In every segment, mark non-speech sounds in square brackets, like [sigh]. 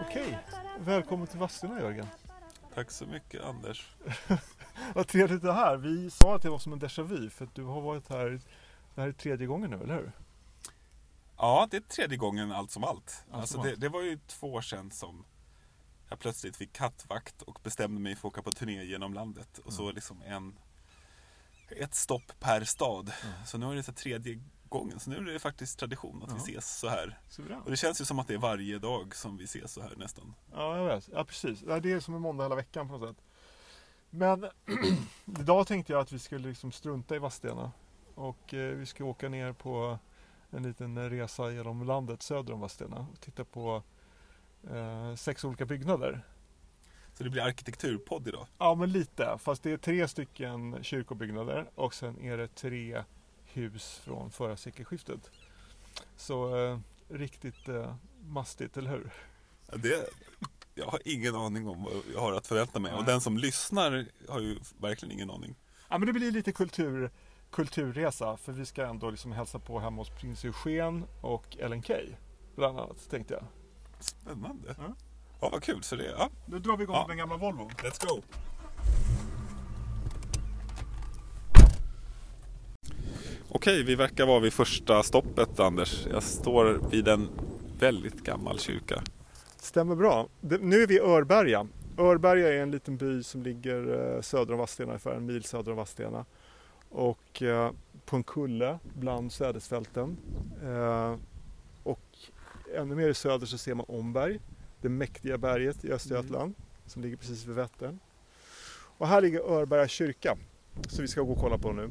Okej, välkommen till Vadstena Jörgen. Tack så mycket Anders. [laughs] Vad trevligt att du är här. Vi sa att det var som en déjà vu för att du har varit här, det här är tredje gången nu, eller hur? Ja, det är tredje gången allt som allt. Allt alltså som det, allt. det var ju två år sedan som jag plötsligt fick kattvakt och bestämde mig för att åka på turné genom landet. Och så liksom en, ett stopp per stad. Så nu är det så tredje gången. Så nu är det faktiskt tradition att Ja. vi ses så här. Suveränt. Och det känns ju som att det är varje dag som vi ses så här nästan. Ja, jag vet. Ja, precis. Det är som en måndag hela veckan på något sätt. Men [clears throat] idag tänkte jag att vi skulle liksom strunta i Vadstena. Och eh, vi ska åka ner på en liten resa genom landet söder om Vadstena och titta på eh, sex olika byggnader. Så det blir arkitekturpodd idag. Ja, men lite. Fast det är tre stycken kyrkobyggnader och sen är det tre hus från förra sekelskiftet. Så eh, riktigt eh, mastigt, eller hur? Ja, Det, jag har ingen aning om vad jag har att förvänta mig. Och Nej. den som lyssnar har ju verkligen ingen aning. Ja, men det blir lite kultur, kulturresa för vi ska ändå liksom hälsa på hemma hos prins Eugen och Ellen Key. Bland annat tänkte jag. Spännande. Ja. Ja, vad kul. Så det, ja, Nu drar vi igång Ja. med den gamla Volvo. Let's go! Okej, vi verkar vara vid första stoppet Anders. Jag står vid en väldigt gammal kyrka. Stämmer bra. Nu är vi i Örberga. Örberga är en liten by som ligger eh, söder om Vadstena, ungefär en mil söder om Vadstena. Och eh, på en kulle bland sädesfälten. Eh, och ännu mer i söder så ser man Omberg, det mäktiga berget i Östergötland som ligger precis vid Vättern. Och här ligger Örberga kyrka, som vi ska gå och kolla på nu.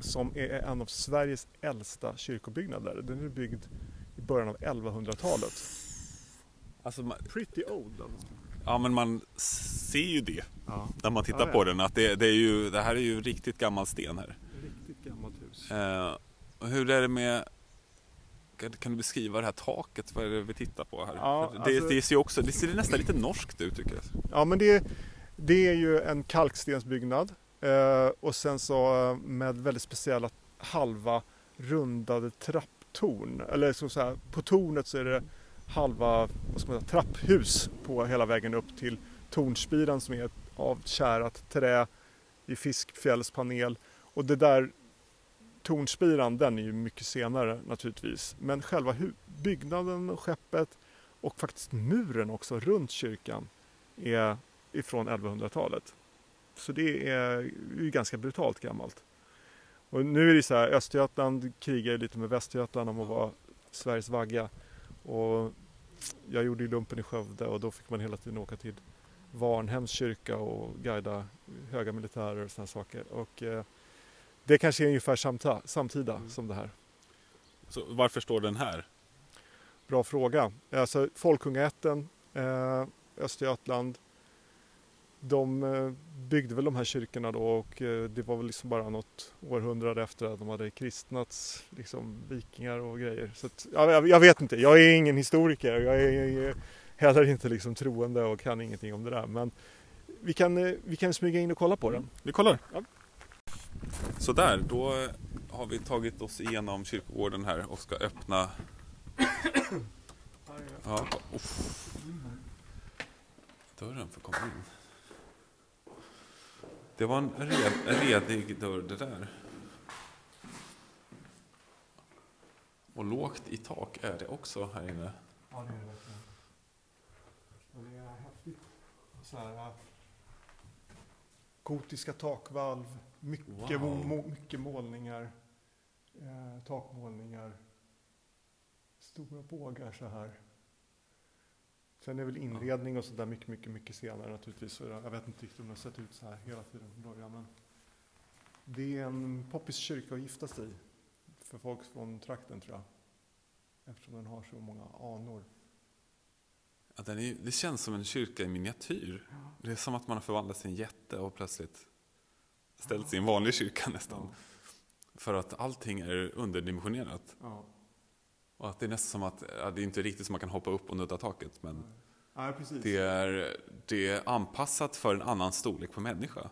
Som är en av Sveriges äldsta kyrkobyggnader. Den är byggd i början av 1100-talet. Alltså, man, Pretty old. Alltså. ja, men man ser ju det Ja, när man tittar Ja, ja. på den. Att det, det, är ju, det här är ju riktigt gammal sten här. riktigt gammalt hus. Eh, och hur är det med... Kan, du beskriva det här taket? Vad är det vi tittar på här? Ja, För alltså- det, det ser också, det ser nästan lite norskt ut tycker jag. Ja, men det, det är ju en kalkstensbyggnad Eh, och sen så eh, med väldigt speciella halva rundade trapptorn. Eller så så här, på tornet så är det halva vad ska man säga, trapphus på hela vägen upp till tornspiran som är av kärat trä i fiskfjällspanel. Och det där tornspiran den är ju mycket senare naturligtvis. Men själva byggnaden och skeppet och faktiskt muren också runt kyrkan är ifrån 1100-talet. Så det är ju ganska brutalt gammalt. Och nu är det så här, Östergötland krigar lite med Västergötland om att vara Sveriges vagga. Och jag gjorde ju lumpen i Skövde och då fick man hela tiden åka till Varnhems kyrka och guida höga militärer och sådana saker. Och eh, det kanske är ungefär samta, samtida som det här. Så varför står den här? Bra fråga. Alltså Folkungaätten, eh, Östergötland. De eh, byggde väl de här kyrkorna då och eh, det var väl liksom bara något århundrade efter att de hade kristnats, liksom vikingar och grejer. Så att, ja, jag, jag vet inte, jag är ingen historiker. Jag är, jag är heller inte liksom troende och kan ingenting om det där. Men vi kan, eh, vi kan smyga in och kolla på den. Vi kollar. Ja. Så där, då har vi tagit oss igenom kyrkogården här och ska öppna. Ja. Dörren för att komma in. Det var en red, redig dörr det där. Och lågt i tak är det också här inne. Ja, det är det verkligen. Och det är häftigt. Så här, äh, gotiska takvalv, mycket, Wow. må, mycket målningar, eh, takmålningar, stora bågar så här. Sen är väl inredning och sådär mycket, mycket, mycket senare naturligtvis. Jag vet inte riktigt om det har sett ut så här hela tiden från början. Men det är en poppis kyrka att gifta sig i för folk från trakten tror jag. Eftersom den har så många anor. Ja, den är, det känns som en kyrka i miniatyr. Det är som att man har förvandlats till en jätte och plötsligt ställt sig i en vanlig kyrka nästan. Ja. För att allting är underdimensionerat. Ja. Och att det är nästan som att, ja, det är inte riktigt som man kan hoppa upp och nudda taket. Men Ja, det är, det är anpassat för en annan storlek på människa.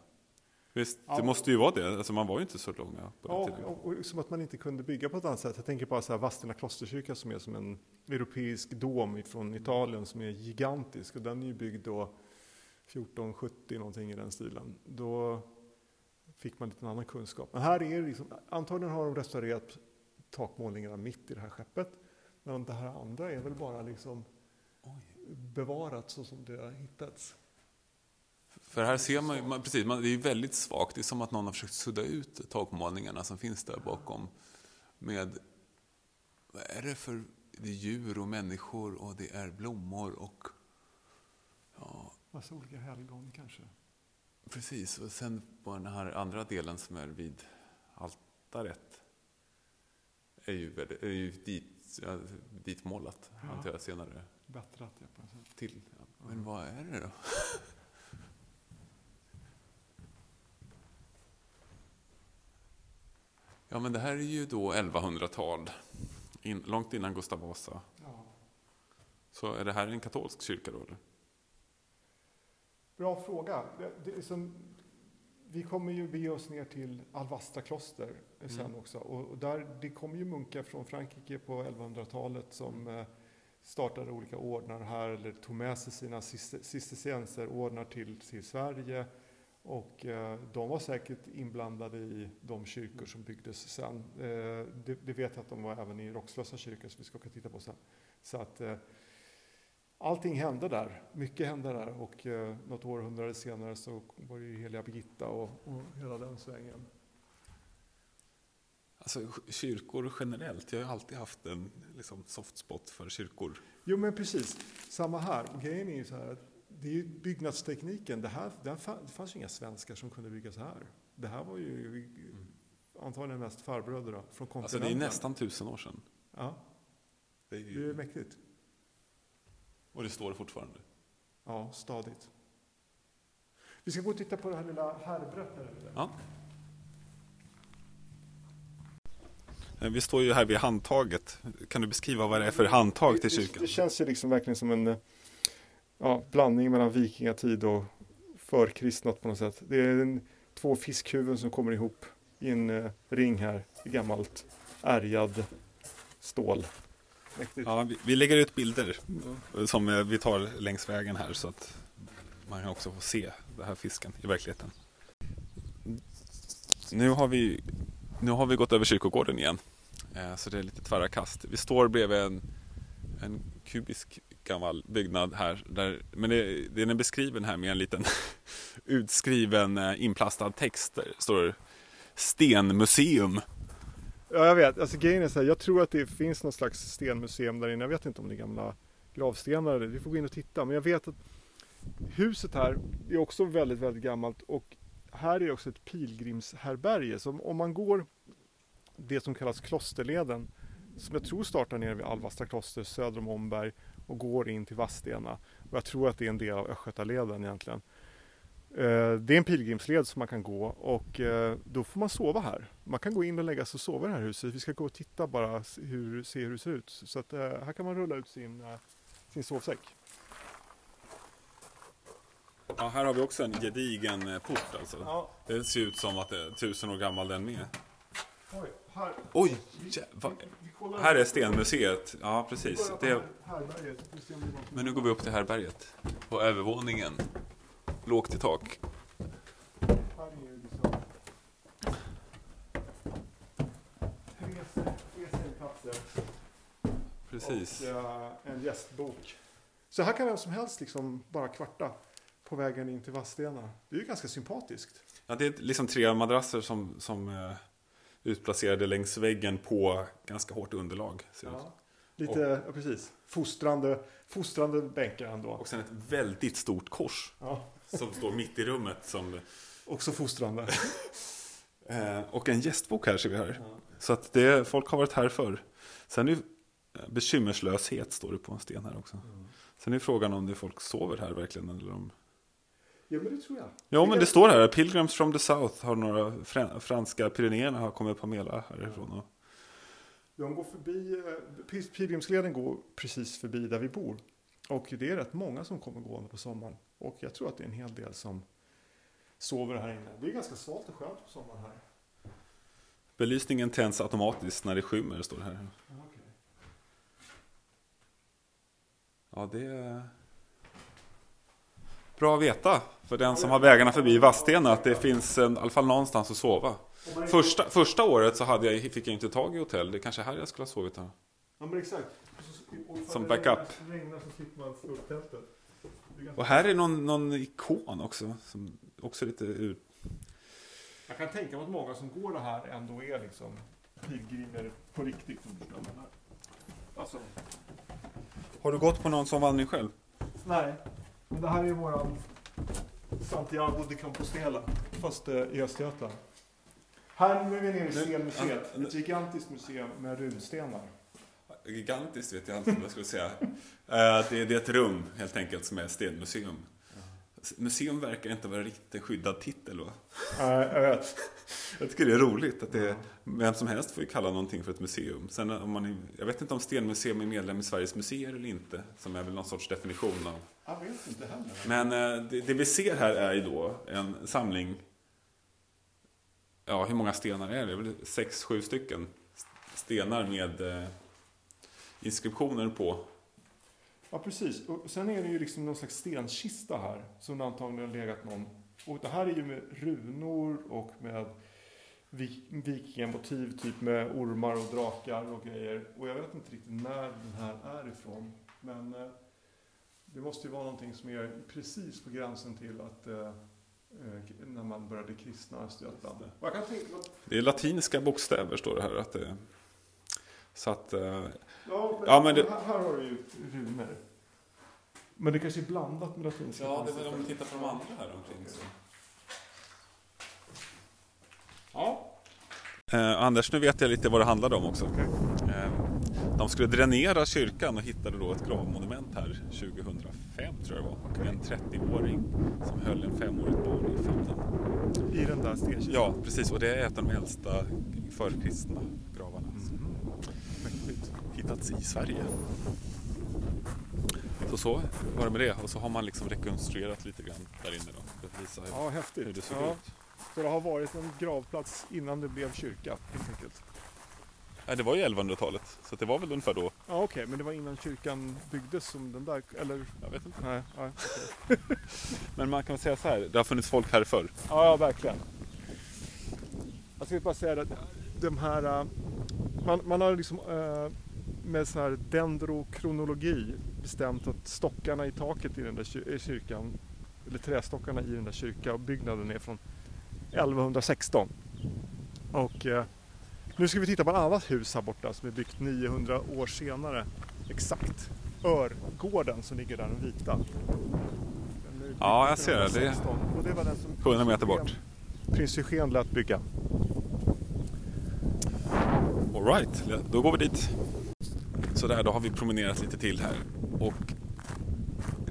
Visst, Ja. det måste ju vara det. Alltså man var ju inte så långa på den Ja, tiden. och, och som att man inte kunde bygga på ett annat sätt. Jag tänker på så här Vadstena klosterkyrka som är som en europeisk dom från Italien som är gigantisk. Och den är ju byggd då 1470 någonting i den stilen. Då fick man lite annan kunskap. Men här är det liksom, antagligen har de restaurerat takmålningarna mitt i det här skeppet. Men det här andra är väl bara liksom bevarat så som det har hittats. För här ser man, ju- man precis, man, det är väldigt svagt. Det är som att någon har försökt sudda ut takmålningarna som finns där bakom. Med, vad är det för, det är djur och människor och det är blommor och, ja, Massa olika helgon kanske. precis. Och sen på den här andra delen som är vid altaret. Är ju, väldigt, är ju dit, ja, ditmålat, Ja. antar jag senare. Bättrat ja, på något sätt. Till. Ja. Men vad är det då? [laughs] Ja, men det här är ju då 1100-tal, in, långt innan Gustav Vasa. Ja. Så är det här en katolsk kyrka då? Eller? Bra fråga. Det, det som, vi kommer ju bege oss ner till Alvastra kloster sen Mm. också. Och, och där, det kommer ju munkar från Frankrike på 1100-talet som eh, startade olika ordnar här eller tog med sig sina cister- cistercienserordnar till, till Sverige. Och eh, de var säkert inblandade i de kyrkor som byggdes sen. Eh, det, det vet jag att de var även i Roxlösa kyrka som vi ska åka och titta på sen. Så att eh, allting hände där. Mycket hände där och eh, något århundrade senare så var det ju heliga Birgitta och, och hela den svängen. Alltså kyrkor generellt, jag har alltid haft en liksom, soft spot för kyrkor. Jo men precis, samma här. Grejen är ju så här att det är ju byggnadstekniken. Det, här, det, här, det fanns ju inga svenskar som kunde bygga så här. Det här var ju antagligen mest farbröder då, från kontinenten. Alltså det är nästan tusen år sedan. Ja, Det är det är ju, mäktigt. Och det står fortfarande. Ja, stadigt. Vi ska gå och titta på det här lilla härbret där ute. Ja. Eh, Vi står ju här vid handtaget. Kan du beskriva vad det är för handtag till Det, kyrkan? det känns ju liksom verkligen som en eh, ja, blandning mellan vikingatid och förkristnat på något sätt. Det är en, två fiskhuvuden som kommer ihop i en eh, ring här i gammalt ärgad stål. Mäktigt. Ja, vi, vi lägger ut bilder som eh, vi tar längs vägen här så att man kan också få se den här fisken i verkligheten. Nu har vi, nu har vi gått över kyrkogården igen. Eh, så det är lite tvära kast. Vi står bredvid en, en kubisk gammal byggnad här. Där, men det, den är beskriven här med en liten [laughs] utskriven eh, inplastad text. Där står det Stenmuseum. Ja, jag vet. Alltså, grejen är så här, jag tror att det finns någon slags stenmuseum där inne. Jag vet inte om det är gamla gravstenar. eller- Vi får gå in och titta. Men jag vet att huset här är också väldigt, väldigt gammalt. Och här är också ett pilgrimshärbärge. Så om- om man går det som kallas Klosterleden, som jag tror startar nere vid Alvastra kloster söder om Omberg och går in till Vadstena. Och jag tror att det är en del av Östgötaleden egentligen. Eh, Det är en pilgrimsled som man kan gå och eh, då får man sova här. Man kan gå in och lägga sig och sova i det här huset. Vi ska gå och titta bara hur, se hur det ser ut. Så att eh, här kan man rulla ut sin, sin sovsäck. Ja, här har vi också en gedigen port alltså. Ja, Det ser ut som att det är tusen år gammal den med. oj, här. Oj! jä- va- Här är stenmuseet. Ja, precis. Det, är men nu går vi upp till härbärget. På övervåningen. Lågt i tak. Precis. och eh, en gästbok. Så här kan vem som helst liksom bara kvarta på vägen in till Vadstena. Det är ju ganska sympatiskt. Ja, det är liksom tre madrasser som, som eh, utplacerade längs väggen på ganska hårt underlag. Ser det ut. Ja. Lite, ja, precis. Fostrande, fostrande bänkar ändå. Och sen ett väldigt stort kors Ja, som står mitt i rummet. Som, också fostrande. [laughs] eh, och en gästbok här ser vi här. Så att det, folk har varit här förr. Sen är eh, bekymmerslöshet står det på en sten här också. Sen är frågan om det är folk sover här verkligen. Eller om... Ja, men det tror jag. Ja, men det står här. Pilgrims from the South har några fran- franska Pyrenéerna har kommit Pamela härifrån. Och... De går förbi, eh, Pil- pilgrimsleden går precis förbi där vi bor. Och det är rätt många som kommer gående på sommaren. Och jag tror att det är en hel del som sover här inne. Det är ganska svalt och skönt på sommaren här. Belysningen tänds automatiskt när det skymmer, står det här. Ja, det är bra att veta för den som har vägarna förbi Vadstena att det finns en, i alla fall någonstans att sova. Första, första året så hade jag, fick jag inte tag i hotell. Det är kanske här jag skulle ha sovit. Här. Ja men exakt. Så- Som backup. regnar- så man tältet. Och här är någon, någon ikon också. Som också lite ur... Jag kan tänka mig att många som går det här ändå är liksom pilgrimer på riktigt. Alltså, Har du gått på någon sån vandring själv? nej. Men det här är våran Santiago de Compostela. Fast eh, i Östergötland. Här är vi nere i Stenmuseet. Ett gigantiskt museum med runstenar. Gigantiskt vet jag inte vad jag skulle säga. Eh, det, det är ett rum helt enkelt som är stenmuseum. Museum verkar inte vara riktigt en skyddad titel va? Nej, jag vet. [laughs] Jag tycker det är roligt att det vem som helst får ju kalla någonting för ett museum. Sen om man, är- jag vet inte om Stenmuseum är medlem i Sveriges museer eller inte. Som är väl någon sorts definition av. Jag vet inte heller. Men eh, det, det vi ser här är ju då en samling. Ja, hur många stenar är det? Det är väl sex, sju stycken stenar med eh, inskriptioner på. Ja, precis. Och sen är det ju liksom någon slags stenkista här som det antagligen har legat någon. Och det här är ju med runor och med vikingamotiv, typ med ormar och drakar och grejer. Och jag vet inte riktigt när den här är ifrån. Men eh, det måste ju vara någonting som är precis på gränsen till att eh, när man började kristna Östergötland. Och jag kan tänka mig att Det är latinska bokstäver står det här. Att det, så att, eh, Ja, men, Ja, men det- här, här har du ju runor. Men det kanske är blandat med latinska. på något sätt. tittar på de andra här omkring. Så. Ja. Eh, Anders, nu vet jag lite vad det handlade om också. Okej. De skulle dränera kyrkan och hittade då ett gravmonument här 2005 tror jag det var. Okej. En 30-åring som höll en femårigt barn i famnen. I den där stenkistan. Ja, precis. Och det är ett av de äldsta förkristna gravarna som Mäktigt. hittats i Sverige. Så så var det med det. Och så har man liksom rekonstruerat lite grann där inne då. För att visa hur, Ja, hur häftigt. det såg Ja, ut. så det har varit en gravplats innan det blev kyrka, helt enkelt. Nej, det var ju 1100-talet. Så det var väl ungefär då. Ja, okej, men det var innan kyrkan byggdes som den där, eller? Jag vet inte. Nej, nej. [laughs] Men man kan väl säga så här. Det har funnits folk här förr. Ja, ja, verkligen. Jag skulle bara säga att de här, äh, man, man har liksom äh, med sån här dendrokronologi bestämt att stockarna i taket i den där kyrkan, eller trästockarna i den där kyrkabyggnaden är från 1116. Och äh, nu ska vi titta på ett annat hus här borta som är byggt 900 år senare. Exakt. Örgården som ligger där, den vita. Den Ja, jag ser det. Det är 1916. Och det var den som 100 meter bort. Prins Eugen lät bygga. Alright, då går vi dit. Så där, då har vi promenerat lite till här. Och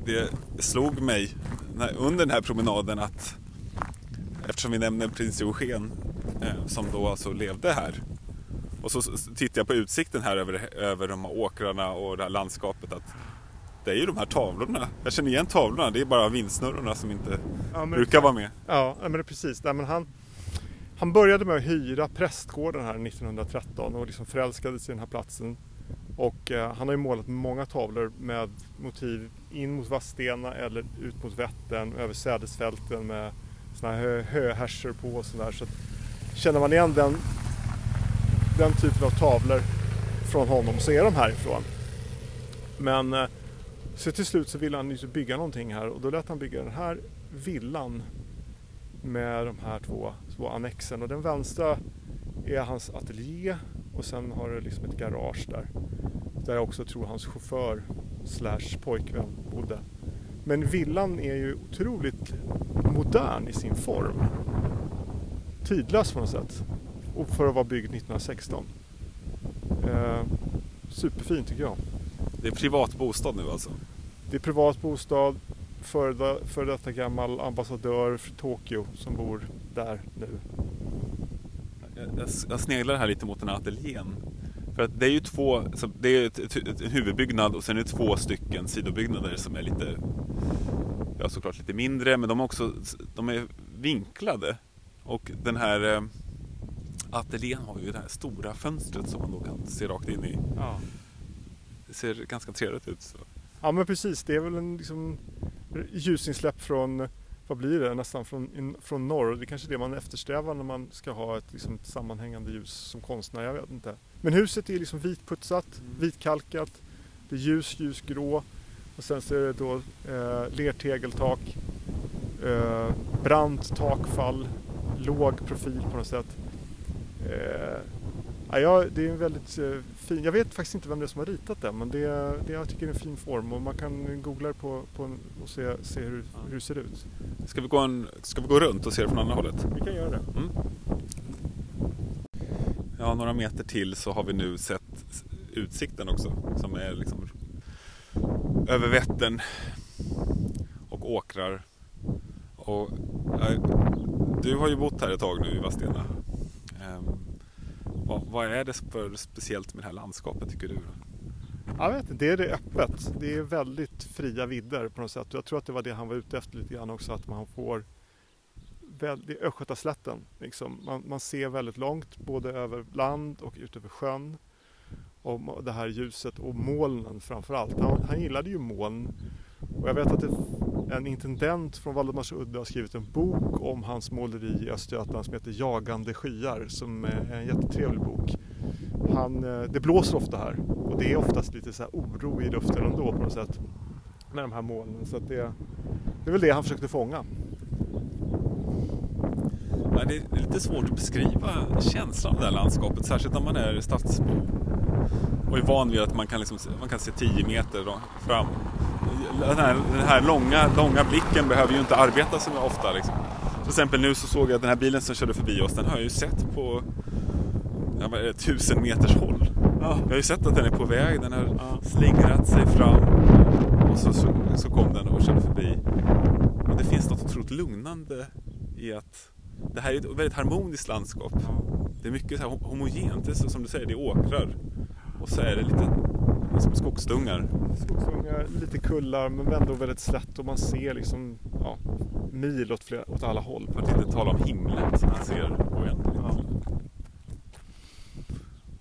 det slog mig när, under den här promenaden att eftersom vi nämner prins Eugen eh, som då alltså levde här. Och så tittar jag på utsikten här över, över de här åkrarna och det här landskapet. att Det är ju de här tavlorna. Jag känner igen tavlorna. Det är bara vindsnurrorna som inte Ja, men, brukar vara med. ja, men precis. Nej, men han, han började med att hyra prästgården här 1913 och liksom förälskades i den här platsen. Och eh, han har ju målat många tavlor med motiv in mot Vadstena eller ut mot Vättern, över sädesfälten med såna här hö, höhärsor på och sådär. Så att, känner man igen den, den typen av tavlor från honom så är de härifrån. Men eh, så till slut så ville han ju bygga någonting här och då lät han bygga den här villan med de här två två annexen och den vänstra är hans ateljé och sen har det liksom ett garage där. Där jag också tror hans chaufför slash pojkvän bodde. Men villan är ju otroligt modern i sin form. Tidlös på något sätt. Och för att vara byggd 1916. Eh, superfin tycker jag. Det är privat bostad nu alltså. Det är privat bostad, före för detta gammal ambassadör för Tokyo som bor där nu. Jag, jag, jag sneglar här lite mot den här ateljén. För att det är ju två, det är ett, ett, ett, en huvudbyggnad och sen är det två stycken sidobyggnader som är lite, ja såklart lite mindre men de är också, de är vinklade. Och den här eh, ateljén har ju det här stora fönstret som man då kan se rakt in i. Ja. Det ser ganska trevligt ut. Så. ja men precis, det är väl en liksom, ljusinsläpp från, vad blir det, nästan från, in, från norr. Det är kanske är det man eftersträvar när man ska ha ett, liksom, ett sammanhängande ljus som konstnär, jag vet inte. Men huset är liksom vitputsat, Mm. vitkalkat, det är ljus, ljusgrå och sen så är det då eh, lertegeltak, eh, brant takfall, låg profil på något sätt. Eh, ja, det är en väldigt eh, fin, jag vet faktiskt inte vem det är som har ritat den men det, det jag tycker är en fin form och man kan googla på, på en, och se, se hur, hur det ser ut. Ska, vi gå en, ska vi gå runt och se det från andra hållet? Vi kan göra det. Mm. Ja, några meter till så har vi nu sett utsikten också. Som är liksom över Vättern och åkrar. Och, eh, du har ju bott här ett tag nu i Vadstena. Vad, vad är det för speciellt med det här landskapet tycker du? Jag vet inte, det är det öppet. Det är väldigt fria vidder på något sätt. Jag tror att det var det han var ute efter lite grann också, att man får väldigt, Östgötaslätten. Liksom. Man, man ser väldigt långt, både över land och ut över sjön. Och det här ljuset och molnen framför allt. Han, han gillade ju moln. Och jag vet att det, en intendent från Valdemarsudde har skrivit en bok om hans måleri i Östergötland som heter Jagande skyar, som är en jättetrevlig bok. Han, eh, det blåser ofta här och det är oftast lite så här oro i luften ändå på något sätt. Med de här molnen. Så att det, det är väl det han försökte fånga. Ja, det är lite svårt att beskriva känslan av det här landskapet, särskilt om man är stadsbo och är van vid att man kan, liksom, man kan se 10 meter fram. Den här, den här långa, långa blicken behöver ju inte arbeta så ofta. Liksom. Till exempel nu så såg jag att den här bilen som körde förbi oss, den har jag ju sett på ja, det, tusen meters håll. Jag har ju sett att den är på väg, den har Ja. slingrat sig fram och så, så, så kom den och körde förbi. Och det finns något otroligt lugnande i att det här är ett väldigt harmoniskt landskap. Det är mycket så homogent, det är så, som du säger, det är åkrar. Och så är det lite som skogsdungar. Skogsgångar, lite kullar men ändå väldigt slätt och man ser liksom ja, mil åt, flera, åt alla håll. För att inte tala om himlen som man ser oändligt. Ja.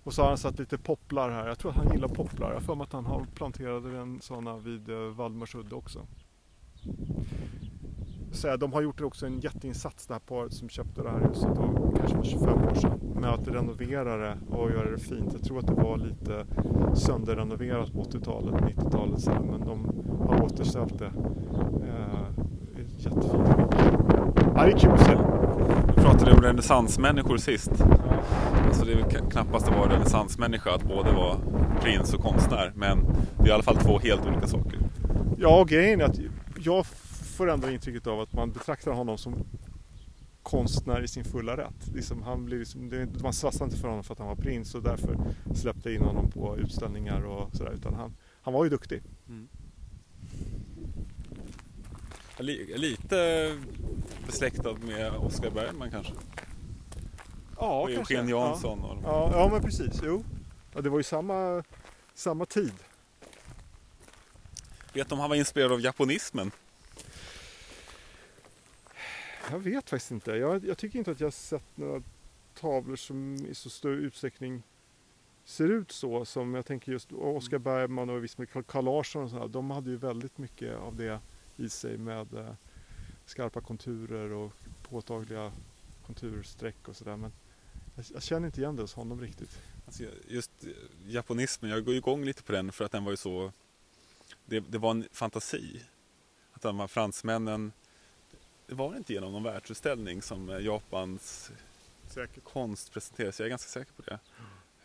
Och så har han satt lite popplar här. Jag tror att han gillar popplar. Jag har för mig att han har planterade en sådana vid eh, Valdemarsudde också. Här, de har gjort också en jätteinsats det här paret som köpte det här huset då, kanske för 25 år sedan med att renovera det och göra det fint. Jag tror att det var lite sönderrenoverat på 80-talet, 90-talet så här, men de har återställt det. Eh, i ett jättefint skick. Ja, det är kul att se. Vi pratade om renässansmänniskor sist. Alltså det är väl kn- knappast att vara renässansmänniska att både vara prins och konstnär. Men det är i alla fall två helt olika saker. Ja, och grejen är att jag får ändå intrycket av att man betraktar honom som konstnär i sin fulla rätt. Liksom, han blir liksom, man svassar inte för honom för att han var prins och därför släppte in honom på utställningar och sådär. Utan han, han var ju duktig. Li- lite besläktad med Oscar Bergman kanske. Ja, och Eugen Jansson. Och de- Ja, ja, men precis. Jo. Ja, det var ju samma, samma tid. Vet du om han var inspirerad av japonismen? Jag vet faktiskt inte. Jag, jag tycker inte att jag har sett några tavlor som i så stor utsträckning ser ut så som jag tänker just Oscar Bergman och visst med Carl- Carl Larsson och sådär. De hade ju väldigt mycket av det i sig med eh, skarpa konturer och påtagliga kontursträck och sådär. Men jag, jag känner inte igen det hos honom riktigt. Alltså just eh, japanismen, japonismen, jag går igång lite på den för att den var ju så... Det, det var en fantasi. Att de här fransmännen... Det var inte genom någon världsutställning som eh, Japans Säkert. konst presenterades. Jag är ganska säker på det.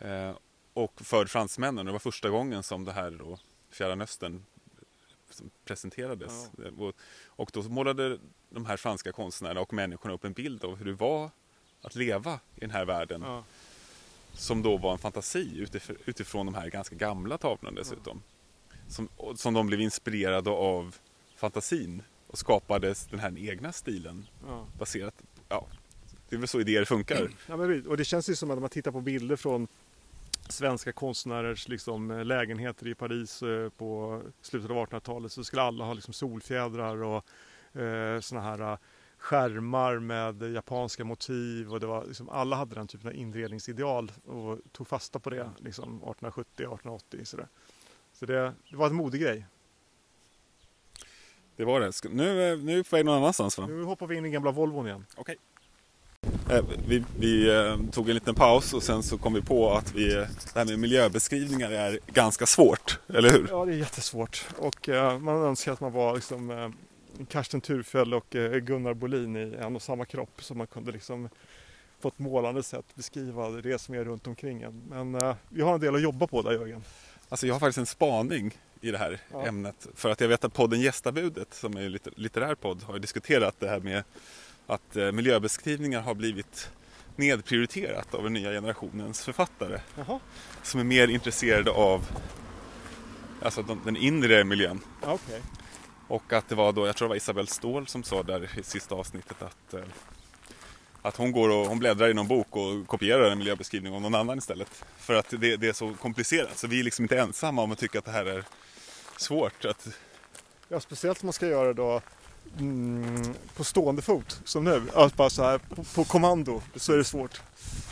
Eh, och för fransmännen, det var första gången som det här då, Fjärran Östern som presenterades. Eh, Och, och då målade de här franska konstnärerna och människorna upp en bild av hur det var att leva i den här världen. Ja. Som då var en fantasi utif- utifrån de här ganska gamla tavlorna dessutom. Som, och- som de blev inspirerade av fantasin och skapade den här egna stilen Ja. baserat ja, det är väl så idéer funkar. [clears throat] Ja, men, och det känns ju som att man tittar på bilder från svenska konstnärers liksom, eh, lägenheter i Paris eh, på slutet av 1800-talet så skulle alla ha liksom, solfjädrar och eh, såna här eh, skärmar med japanska motiv och det var liksom, alla hade den typen av inredningsideal och tog fasta på det liksom 1870, 1880 sådär. Så det, det var en modig grej. Det var det. Nu, är- nu är vi på väg någon annanstans va? Nu hoppar vi in i gamla Volvon igen. Okej. Eh, Vi, vi eh, tog en liten paus och sen så kom vi på att vi, det här med miljöbeskrivningar är ganska svårt, eller hur? Ja, det är jättesvårt och eh, man önskar att man var liksom eh, Karsten Thurfjell och eh, Gunnar Bolin i en och samma kropp så man kunde liksom på ett målande sätt beskriva det som är runt omkring en. Men eh, vi har en del att jobba på där Jörgen. Alltså jag har faktiskt en spaning i det här Ja. ämnet. För att jag vet att podden Gästabudet, som är en litter- litterär podd, har diskuterat det här med att eh, miljöbeskrivningar har blivit nedprioriterat av den nya generationens författare. Jaha, Som är mer intresserade av alltså, de, den inre miljön. okej. Och att det var då, jag tror det var Isabelle Ståhl som sa där i sista avsnittet att, eh, att hon går och hon bläddrar i någon bok och kopierar en miljöbeskrivning av någon annan istället. För att det, det är så komplicerat. Så vi är liksom inte ensamma om att tycka att det här är svårt. Att, Ja, speciellt om man ska göra då mm, på stående fot som nu. Alltså bara så här på, på kommando så är det svårt.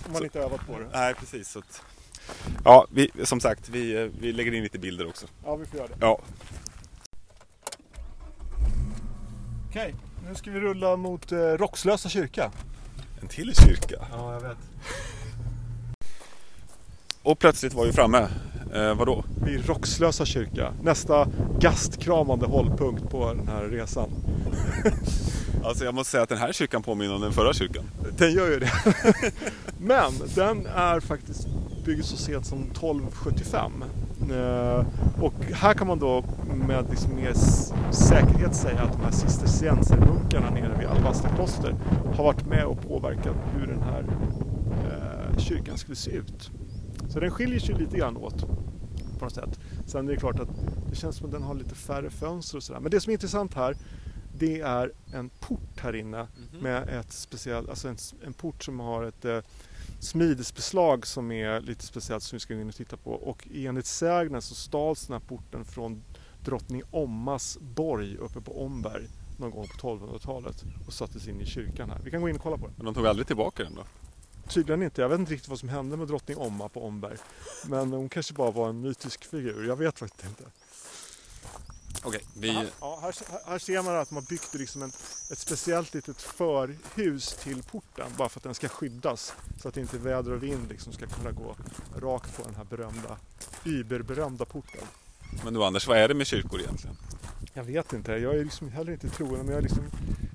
Om man Så- inte övat på det. nej, precis. Så att, ja, vi, som sagt, vi, vi lägger in lite bilder också. Ja, vi får göra det. Ja, Okej, nu ska vi rulla mot eh, Roxlösa kyrka. en till kyrka. Ja, jag vet. Och plötsligt var vi framme. Eh, vadå? Vid Roxlösa kyrka. Nästa gastkramande hållpunkt på den här resan. [laughs] Alltså jag måste säga att den här kyrkan påminner om den förra kyrkan. Den gör ju det. [laughs] Men den är faktiskt byggd så sent som 1275. Eh, Och här kan man då med liksom mer säkerhet säga att de här cisterciensermunkarna nere vid Alvasta kloster har varit med och påverkat hur den här eh, kyrkan skulle se ut. Så den skiljer sig lite grann åt på något sätt. Sen är det klart att det känns som att den har lite färre fönster och sådär. Men det som är intressant här det är en port här inne med ett speciellt, alltså en, en port som har ett eh, smidesbeslag som är lite speciellt som vi ska gå in och titta på. Och enligt sägnen så stals den här porten från drottning Ommas borg uppe på Omberg någon gång på 1200-talet och sattes in i kyrkan här. Vi kan gå in och kolla på den. Men de tog aldrig tillbaka den då? Tydligen inte. Jag vet inte riktigt vad som hände med drottning Omma på Omberg. Men hon kanske bara var en mytisk figur. Jag vet faktiskt inte. Okej, vi... Ja, här, här ser man att de har byggt liksom en, ett speciellt litet förhus till porten bara för att den ska skyddas. Så att inte väder och vind liksom ska kunna gå rakt på den här berömda, überberömda porten. Men du Anders, vad är det med kyrkor egentligen? Jag vet inte, jag är liksom heller inte troende men jag, liksom,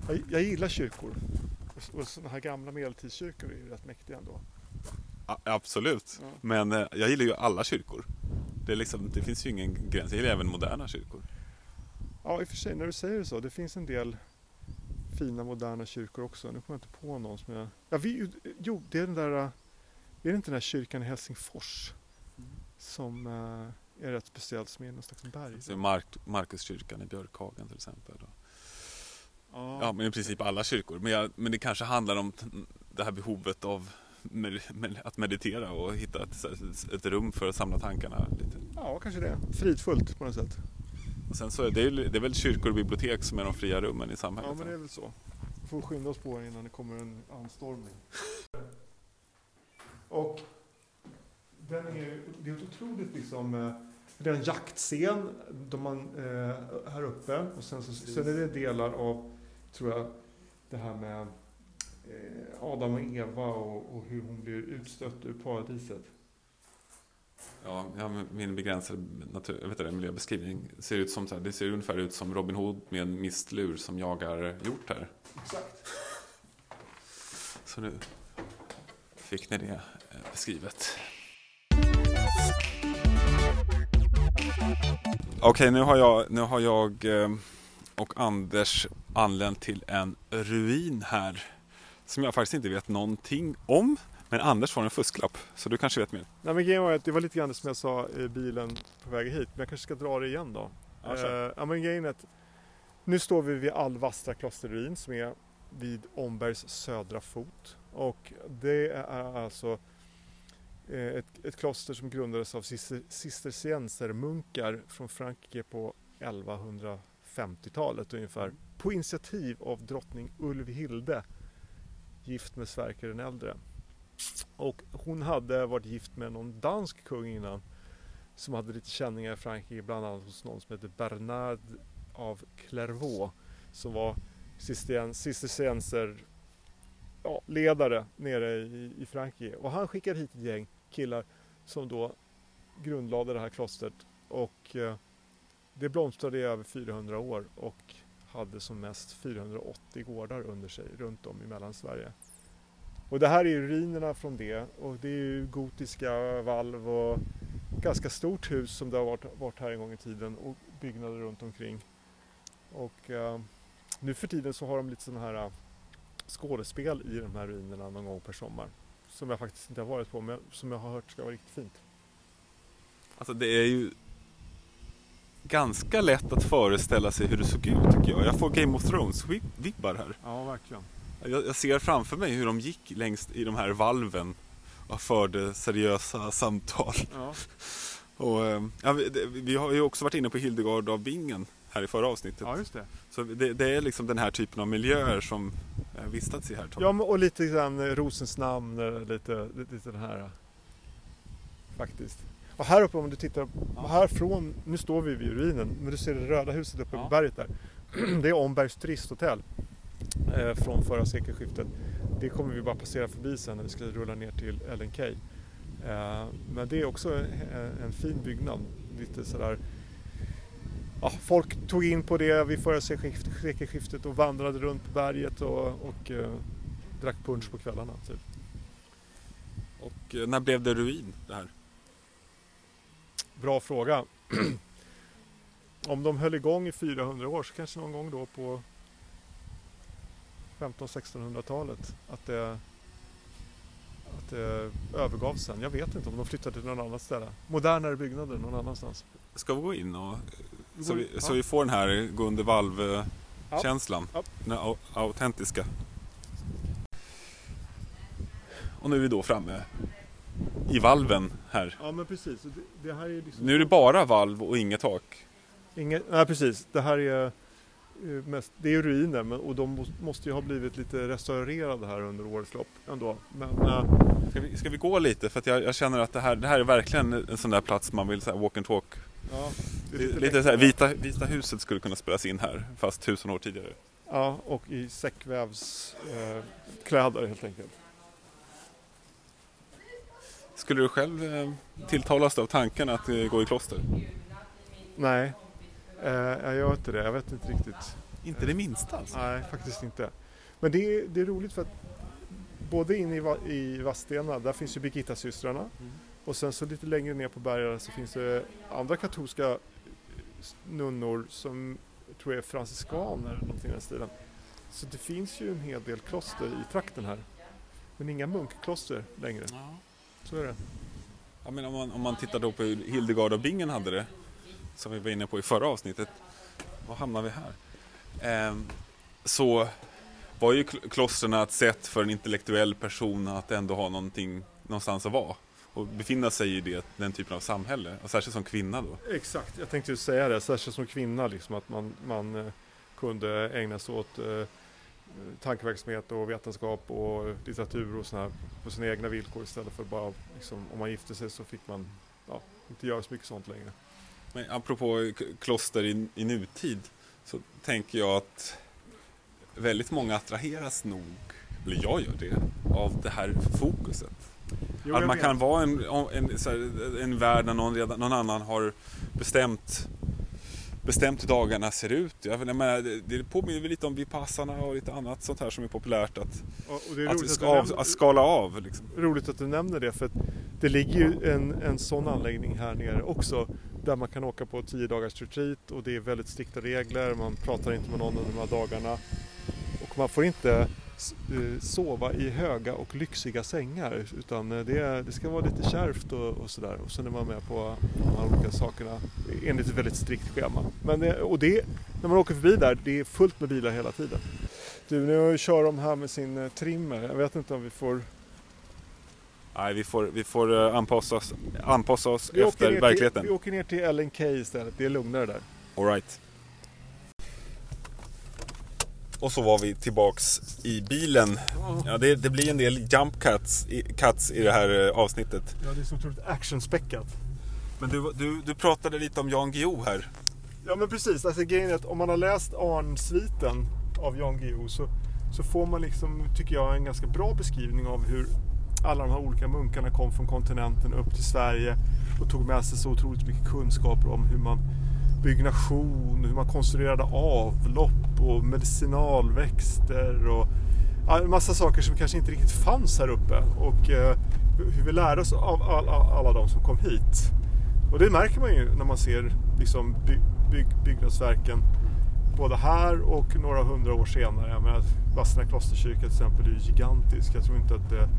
jag, jag gillar kyrkor. Och, sådana här gamla medeltidskyrkor är ju rätt mäktiga ändå. Absolut. Ja. Men eh, jag gillar ju alla kyrkor. Det, liksom, det finns ju ingen gräns. Jag gillar även moderna kyrkor. Ja, i och för sig, när du säger det så. Det finns en del fina moderna kyrkor också. Nu kommer jag inte på någon som jag... Ja, vi, jo, det är den där... Är det inte den där kyrkan i Helsingfors? Som äh, är rätt speciell, som är någon slags berg. Mark, Markuskyrkan i Björkhagen till exempel. Och, Ja, ja, men i princip alla kyrkor. Men, jag, men det kanske handlar om det här behovet av med, med, att meditera och hitta ett, ett rum för att samla tankarna lite. ja, kanske det. Fridfullt på något sätt. Och sen så är det, det är väl kyrkor och bibliotek som är de fria rummen i samhället. Ja, men det är väl så. Vi får skynda oss på innan det kommer en anstormning. Och den är, det är otroligt liksom, eh, det är en jaktscen de man, eh, här uppe och sen, så, sen är det delar av, tror jag, det här med eh, Adam och Eva och, och hur hon blir utstött ur paradiset. Ja, min begränsade natur, vet inte, miljöbeskrivning ser ut som så här, det ser ungefär ut som Robin Hood med en mistlur som jagar hjort här. Exakt. Så nu fick ni det eh, beskrivet. Okej, nu har jag, nu har jag eh, och Anders anlänt till en ruin här som jag faktiskt inte vet någonting om. Men Anders får en fusklapp, så du kanske vet mer. Nej, men grejen var att det var lite grann som jag sa i bilen på väg hit, men jag kanske ska dra det igen då. Ja. Eh, ja, men grejen är att nu står vi vid Alvastra klosterruin som är vid Ombergs södra fot. Och det är alltså eh, ett, ett kloster som grundades av cister- cisterciensermunkar från Frankrike på 50-talet ungefär. på initiativ av drottning Ulvhilde, gift med Sverker den äldre. Och hon hade varit gift med någon dansk kung innan som hade lite känningar i Frankrike, bland annat hos någon som hette Bernard av Clairvaux som var cistercienser ja, ledare nere i, i Frankrike. Och han skickade hit ett gäng killar som då grundlade det här klostret och eh, det blomstrade i över 400 år och hade som mest 480 gårdar under sig runt om i Mellansverige. Och det här är ruinerna från det och det är ju gotiska valv och ganska stort hus som det har varit, varit här en gång i tiden och byggnader runt omkring. Och eh, nu för tiden så har de lite sådana här eh, skådespel i de här ruinerna någon gång per sommar. Som jag faktiskt inte har varit på men som jag har hört ska vara riktigt fint. Alltså det är ju ganska lätt att föreställa sig hur det såg ut tycker jag. Jag får Game of Thrones-vibbar här. Ja, verkligen. Jag, jag, ser framför mig hur de gick längst i de här valven och förde seriösa samtal. Ja. [laughs] och, eh, ja, vi, vi, har ju också varit inne på Hildegard av Bingen här i förra avsnittet. Ja, just det. Så det, det är liksom den här typen av miljöer som vistats i här. Tom. Ja, och lite grann Rosens namn, eh, lite, lite den här faktiskt. Och här uppe om du tittar, härifrån, nu står vi vid ruinen, men du ser det röda huset uppe ja. på berget där. [clears throat] Det är Ombergs turisthotell eh, från förra sekelskiftet. Det kommer vi bara passera förbi sen när vi ska rulla ner till LNK. Eh, men det är också en, en fin byggnad. Lite sådär Ja, folk tog in på det vid förra sekelskiftet och vandrade runt på berget och, och eh, drack punch på kvällarna. Typ. Och eh, när blev det ruin det här? Bra fråga. [clears throat] Om de höll igång i 400 år så kanske någon gång då på 15-1600-talet att det, att det övergavs sen. Jag vet inte om de flyttade till någon annat ställe. Modernare byggnader någon annanstans. Ska vi gå in och så vi, ja. så vi får den här gå under valv-känslan? Ja. Den autentiska. Och nu är vi då framme i valven här. Ja men precis. Det, det här är liksom... Nu är det bara valv och inget tak. Inget, nej precis. Det här är eh, mest, det är ruiner men, och de måste ju ha blivit lite restaurerade här under årets lopp ändå. Men, äh... ska, vi, ska vi gå lite? För jag, jag, känner att det här, det här är verkligen en sån där plats man vill så här, walk and talk. Ja, lite, lite så här, vita, vita huset skulle kunna spelas in här fast tusen år tidigare. Ja, och i säckvävskläder eh, helt enkelt. Skulle du själv eh, tilltalas av tanken att eh, gå i kloster? Nej, eh, jag gör inte det. Jag vet inte riktigt. Inte det minsta alltså? Nej, faktiskt inte. Men det är, det är roligt för att både inne i, i Vadstena, där finns ju Birgitta-systrarna. Mm. Och sen så lite längre ner på bergen så finns det andra katolska nunnor som jag tror är franciskaner eller någonting i den stilen. Så det finns ju en hel del kloster i trakten här. Men inga munkkloster längre. Ja. Så är det. Ja, men om, man, om man tittar då på hur Hildegard av Bingen hade det, som vi var inne på i förra avsnittet, var hamnar vi här? Eh, så var ju klostren ett sätt för en intellektuell person att ändå ha någonting någonstans att vara och befinna sig i det, den typen av samhälle, och särskilt som kvinna då. Exakt, jag tänkte ju säga det, särskilt som kvinna, liksom, att man, man eh, kunde ägna sig åt eh, tankeverksamhet och vetenskap och litteratur och sådär på sina egna villkor istället för bara liksom, om man gifte sig så fick man ja, inte göra så mycket sånt längre. Men apropå kloster i, i nutid så tänker jag att väldigt många attraheras nog, eller jag gör det, av det här fokuset. Jo, att man kan vara en, en, en, en värld där någon, redan, någon annan har bestämt bestämt hur dagarna ser ut. Jag menar, det, det påminner väl lite om Vipassana och lite annat sånt här som är populärt att, är att, ska, att, att, skala av. Liksom. Roligt att du nämner det för det ligger ju en, en sån anläggning här nere också där man kan åka på 10 dagars retreat och det är väldigt strikta regler, man pratar inte med någon under de här dagarna och man får inte sova i höga och lyxiga sängar utan eh, det, det ska vara lite kärvt och, och sådär och sen är man med på de här olika sakerna enligt ett väldigt strikt schema. Men och det, när man åker förbi där, det är fullt med bilar hela tiden. Du, nu kör de här med sin eh, trimmer. Jag vet inte om vi får Nej, vi får, vi får anpassa oss, anpassa oss efter verkligheten. Till, vi åker ner till LNK istället, det är lugnare där. All right. Och så var vi tillbaks i bilen. Ja, det, det blir en del jump cuts i, cuts i det här eh, avsnittet. Ja, det är så otroligt actionspäckat. Men du, du, du pratade lite om Jan Guillou här. Ja men precis, alltså grejen är att om man har läst Arn-sviten av Jan Guillou så, så får man liksom, tycker jag, en ganska bra beskrivning av hur alla de här olika munkarna kom från kontinenten upp till Sverige och tog med sig så otroligt mycket kunskaper om hur man byggnation, hur man konstruerade avlopp och medicinalväxter och ja, en massa saker som kanske inte riktigt fanns här uppe och eh, hur vi lärde oss av alla, alla de som kom hit. Och det märker man ju när man ser liksom, by, bygg, byggnadsverken både här och några hundra år senare. Jag menar, Vadstena klosterkyrka till exempel är ju gigantisk. Jag tror inte att eh,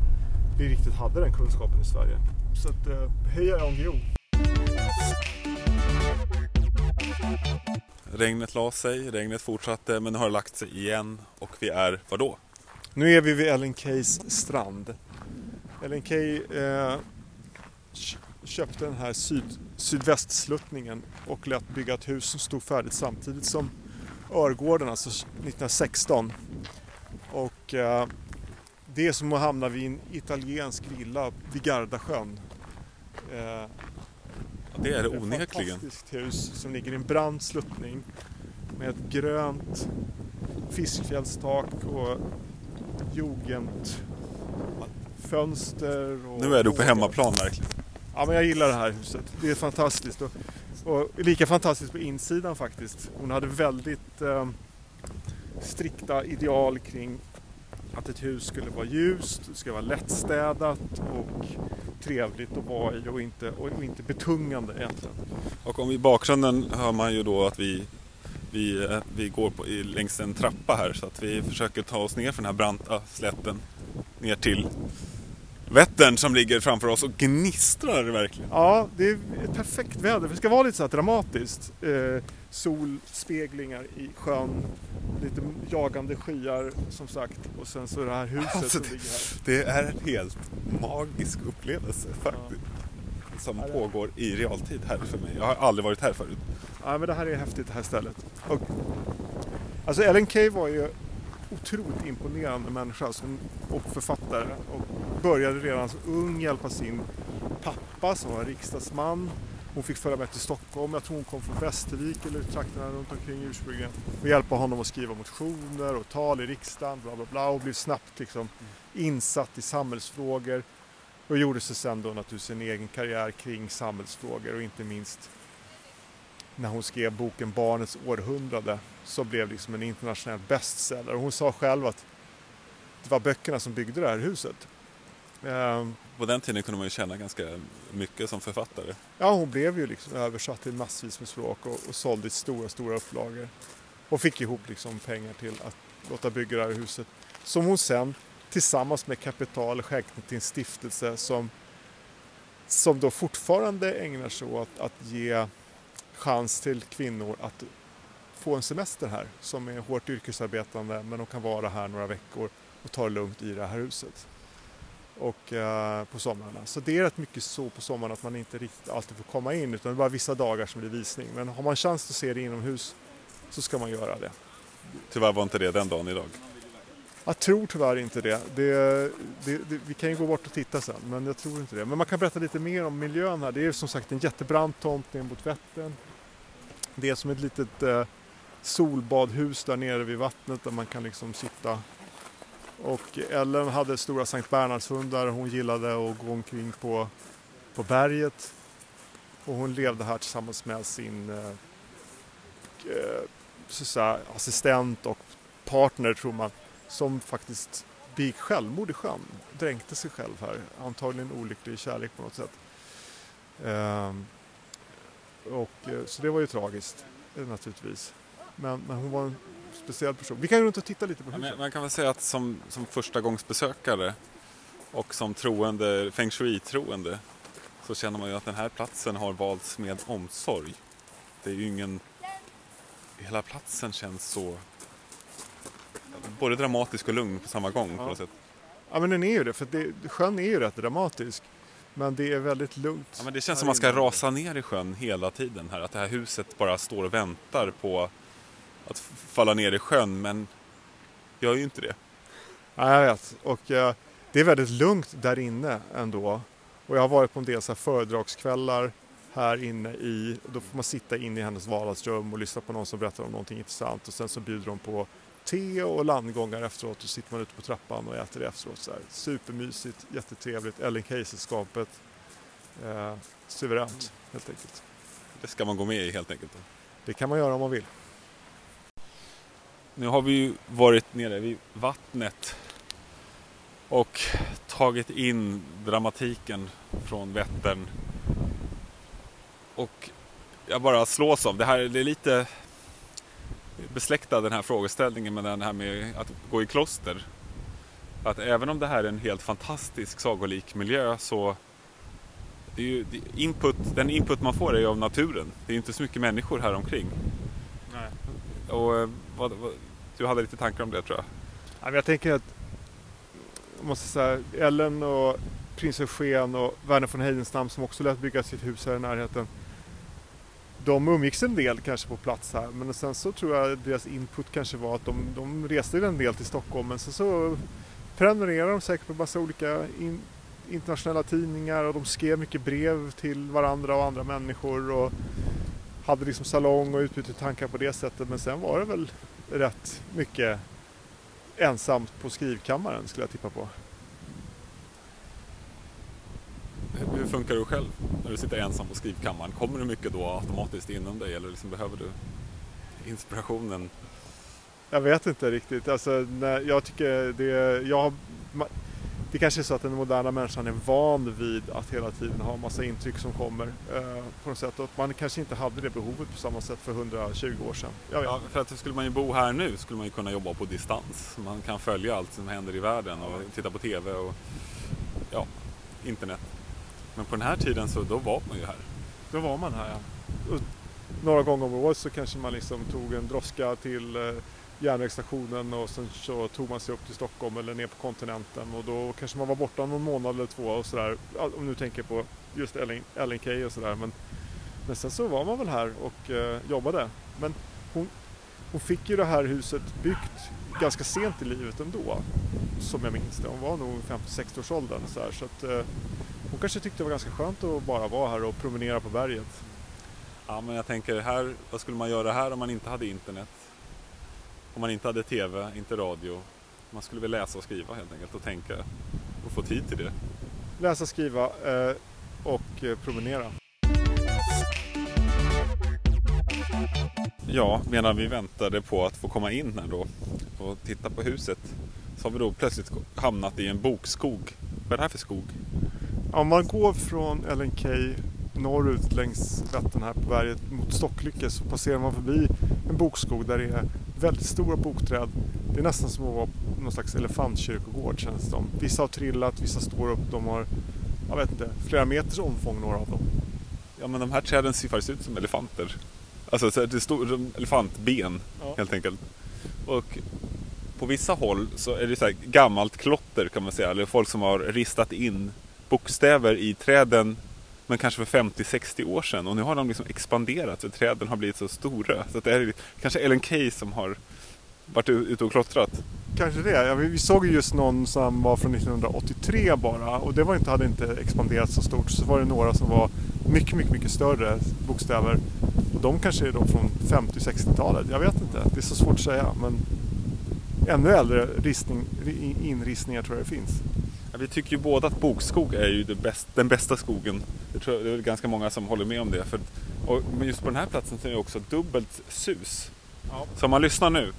vi riktigt hade den kunskapen i Sverige. Så att, eh, heja Jan Regnet la sig, regnet fortsatte men nu har det lagt sig igen och vi är, var då? Nu är vi vid Ellen Keys strand. Ellen Key eh, köpte den här syd, sydvästsluttningen och lät bygga ett hus som stod färdigt samtidigt som Örgården, alltså 1916. Och eh, det är som att hamna vid en italiensk villa vid Gardasjön. Eh, det är det onekligen. Ett fantastiskt hus som ligger i en brant sluttning med ett grönt fiskfjällstak och jugendfönster. Och nu är du på hemmaplan verkligen. Ja, men jag gillar det här huset. Det är fantastiskt. Och, och lika fantastiskt på insidan faktiskt. Hon hade väldigt eh, strikta ideal kring att ett hus skulle vara ljust, det skulle vara lättstädat och trevligt att vara i och inte, och inte betungande egentligen. Och om i bakgrunden hör man ju då att vi, vi, eh, vi går på, längs en trappa här så att vi försöker ta oss ner för den här branta slätten ner till Vättern som ligger framför oss och gnistrar verkligen. Ja, det är ett perfekt väder. Det ska vara lite så här dramatiskt. Eh, solspeglingar i sjön, lite jagande skyar som sagt och sen så det här huset alltså, som ligger här. Det är en helt magisk upplevelse faktiskt. Ja. Som ja, pågår i realtid här för mig. Jag har aldrig varit här förut. Ja, men det här är häftigt det här stället. Och, alltså Ellen Key var ju otroligt imponerande människa som, och författare. Och började redan som ung hjälpa sin pappa som var riksdagsman. Hon fick följa med till Stockholm, jag tror hon kom från Västervik eller trakterna runt omkring ursprungligen och hjälpa honom att skriva motioner och tal i riksdagen bla bla bla. Och blev snabbt liksom insatt i samhällsfrågor och gjorde sig sen då naturligtvis en egen karriär kring samhällsfrågor och inte minst när hon skrev boken Barnets århundrade så blev liksom en internationell bestseller. Och hon sa själv att det var böckerna som byggde det här huset. Ehm, På den tiden kunde man ju tjäna ganska mycket som författare. Ja, hon blev ju liksom översatt till massvis med språk och, och sålde i stora, stora upplagor. Och fick ihop liksom pengar till att låta bygga det här huset. Som hon sen tillsammans med kapital skänkte till en stiftelse som, som då fortfarande ägnar sig åt att ge chans till kvinnor att få en semester här som är hårt yrkesarbetande men de kan vara här några veckor och ta det lugnt i det här huset. Och eh, på somrarna. Så det är rätt mycket så på sommaren att man inte riktigt alltid får komma in utan det är bara vissa dagar som det är visning. Men har man chans att se det inomhus så ska man göra det. Tyvärr var inte det den dagen idag. Jag tror tyvärr inte det. det, det, det vi kan ju gå bort och titta sen, men jag tror inte det. Men man kan berätta lite mer om miljön här. Det är som sagt en jättebrant tomt ner mot Vättern. Det är som ett litet eh, solbadhus där nere vid vattnet där man kan liksom sitta. Och Ellen hade stora Sankt Bernhardshundar. Hon gillade att gå omkring på, på berget. Och hon levde här tillsammans med sin eh, eh säga, assistent och partner tror man som faktiskt begick självmord i sjön. Dränkte sig själv här. Antagligen olycklig kärlek på något sätt. Ehm, eh, och, så det var ju tragiskt naturligtvis. Men, men hon var en speciell person. Vi kan gå runt och titta lite på huset. Ja, man kan väl säga att som, som första gångs besökare och som troende, feng shui-troende så känner man ju att den här platsen har valts med omsorg. Det är ju ingen... Hela platsen känns så både dramatisk och lugn på samma gång ja. på något sätt. Ja men den är ju det, för det, sjön är ju rätt dramatisk. Men det är väldigt lugnt. Ja, men det känns som att man ska rasa ner i sjön hela tiden här. Att det här huset bara står och väntar på att falla ner i sjön. Men gör ju inte det. Ja, jag vet. Och eh, det är väldigt lugnt där inne ändå. Och jag har varit på en del så här föredragskvällar här inne i, då får man sitta inne i hennes vardagsrum och lyssna på någon som berättar om någonting intressant och sen så bjuder de på te och landgångar efteråt och sitter man ute på trappan och äter det efteråt. Så här. Supermysigt, jättetrevligt, Ellen Key-sällskapet. Eh, suveränt helt enkelt. Det ska man gå med i helt enkelt. Det kan man göra om man vill. Nu har vi ju varit nere vid vattnet och tagit in dramatiken från Vättern. Och jag bara slås av, det här det är lite besläktad den här frågeställningen med den här med att gå i kloster. Att även om det här är en helt fantastisk sagolik miljö så det är ju, input, den input man får är ju av naturen. Det är inte så mycket människor här omkring. Nej. Och eh, vad, vad, du hade lite tankar om det tror jag. Jag tänker att jag måste säga, Ellen och prins Eugen och Verner von Heidenstam som också lät bygga sitt hus här i närheten. De umgicks en del kanske på plats här men sen så tror jag deras input kanske var att de, de reste en del till Stockholm men sen så prenumererade de säkert på massa olika in, internationella tidningar och de skrev mycket brev till varandra och andra människor och hade liksom salong och utbytte tankar på det sättet men sen var det väl rätt mycket ensamt på skrivkammaren skulle jag tippa på. Hur funkar du själv när du sitter ensam på skrivkammaren? Kommer det mycket då automatiskt inom dig eller liksom behöver du inspirationen? Jag vet inte riktigt. Alltså, när jag tycker det, jag har, det kanske är så att den moderna människan är van vid att hela tiden ha massa intryck som kommer eh, på något sätt. Och man kanske inte hade det behovet på samma sätt för 120 år sedan. Ja, för att skulle man ju bo här nu skulle man ju kunna jobba på distans. Man kan följa allt som händer i världen och titta på TV och ja, internet. Men på den här tiden så då var man ju här. Då var man här ja. Och några gånger om året så kanske man liksom tog en droska till eh, järnvägsstationen och sen så tog man sig upp till Stockholm eller ner på kontinenten och då kanske man var borta någon månad eller två och sådär. Om du tänker på just Ellen, Key och sådär. Men, men sen så var man väl här och eh, jobbade. Men hon, hon fick ju det här huset byggt ganska sent i livet ändå. Som jag minns det. Hon var nog 50-60 års åldern så, här, så att eh, hon kanske tyckte det var ganska skönt att bara vara här och promenera på berget. Ja men jag tänker här, vad skulle man göra här om man inte hade internet? Om man inte hade TV, inte radio. Man skulle väl läsa och skriva helt enkelt och tänka och få tid till det. Läsa, skriva eh, och eh, promenera. Ja, medan vi väntade på att få komma in här då och titta på huset så har vi då plötsligt hamnat i en bokskog. Vad är det här för skog? Om man går från LNK norrut längs Vättern här på berget mot Stocklycke så passerar man förbi en bokskog där det är väldigt stora bokträd. Det är nästan som att vara på någon slags elefantkyrkogård känns det som. Vissa har trillat, vissa står upp, de har, jag vet inte, flera meters omfång några av dem. Ja men de här träden ser faktiskt ut som elefanter. Alltså det är stor, elefantben ja. helt enkelt. Och på vissa håll så är det så gammalt klotter kan man säga. Eller folk som har ristat in bokstäver i träden men kanske för 50-60 år sedan. Och nu har de liksom expanderat så träden har blivit så stora. Så det är kanske Ellen Key som har varit ute och klottrat. Kanske det. Ja, vi såg ju just någon som var från 1983 bara och det var inte, hade inte expanderat så stort. Så var det några som var mycket, mycket, mycket större bokstäver. Och de kanske är då från 50-60-talet. Jag vet inte. Det är så svårt att säga. Men ännu äldre ristning, inristningar tror jag det finns. Ja, vi tycker ju båda att bokskog är ju bäst, den bästa skogen. Jag tror det är ganska många som håller med om det. För, och, men just på den här platsen så är det också dubbelt sus. Ja. Så om man lyssnar nu.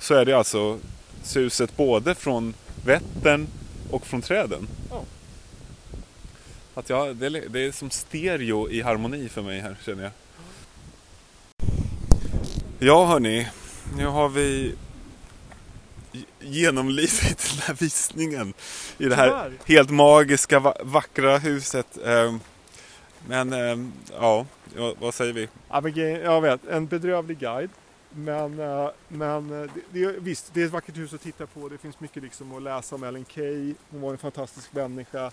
Så är det alltså suset både från Vättern och från träden. Ja. Att jag, det, är, det är som stereo i harmoni för mig här känner jag. Ja hörni, nu har vi genomlidit den här visningen i det här Tyvärr. helt magiska, vackra huset. Ehm, men ehm, ja, vad säger vi? Jag vet, en bedrövlig guide. Men, eh, men eh, det, det, visst, det är ett vackert hus att titta på. Det finns mycket liksom att läsa om Ellen Key. Hon var en fantastisk människa.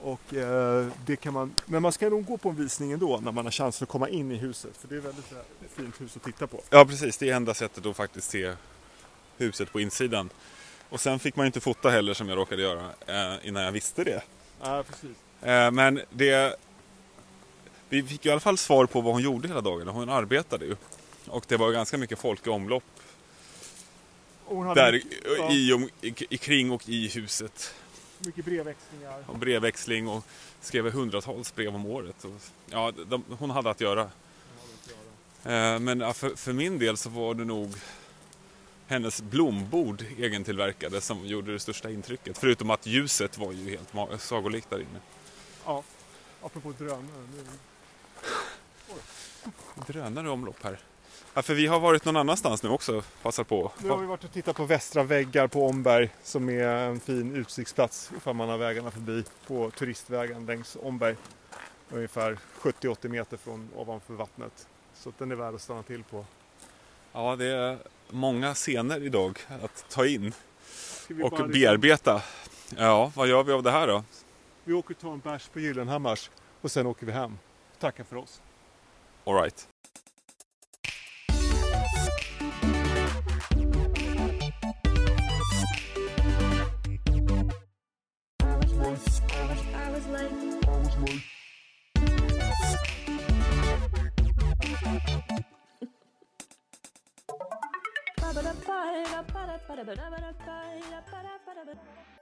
Och eh, det kan man, men man ska nog gå på en visning ändå när man har chansen att komma in i huset. För det är väldigt så här, fint hus att titta på. Ja precis, det är enda sättet att faktiskt se huset på insidan. Och sen fick man ju inte fota heller som jag råkade göra eh, innan jag visste det. Ja, precis. Eh, men det... Vi fick i alla fall svar på vad hon gjorde hela dagen. Hon arbetade ju. Och det var ganska mycket folk i omlopp där mycket, ja, i, om, i, i, kring och i huset. mycket brevväxlingar. Och brevväxling och skrev hundratals brev om året. Och, ja, de, hon hade att göra. Eh, men för, för min del så var det nog hennes blombord egentillverkade som gjorde det största intrycket. Förutom att ljuset var ju helt sagolikt där inne. Ja, apropå drönare. Nu, Drönare i omlopp här. Ja, för vi har varit någon annanstans nu också, passat på. nu har vi varit och tittat på västra väggar på Omberg som är en fin utsiktsplats ifall man har vägarna förbi på turistvägen längs Omberg. Ungefär 70-80 meter från ovanför vattnet. Så den är värd att stanna till på. Ja, det är många scener idag att ta in och liksom- bearbeta. Ja, vad gör vi av det här då? Vi åker och tar en bärs på Gyllenhammars och sen åker vi hem. Tackar för oss. All right. para para para para para para para para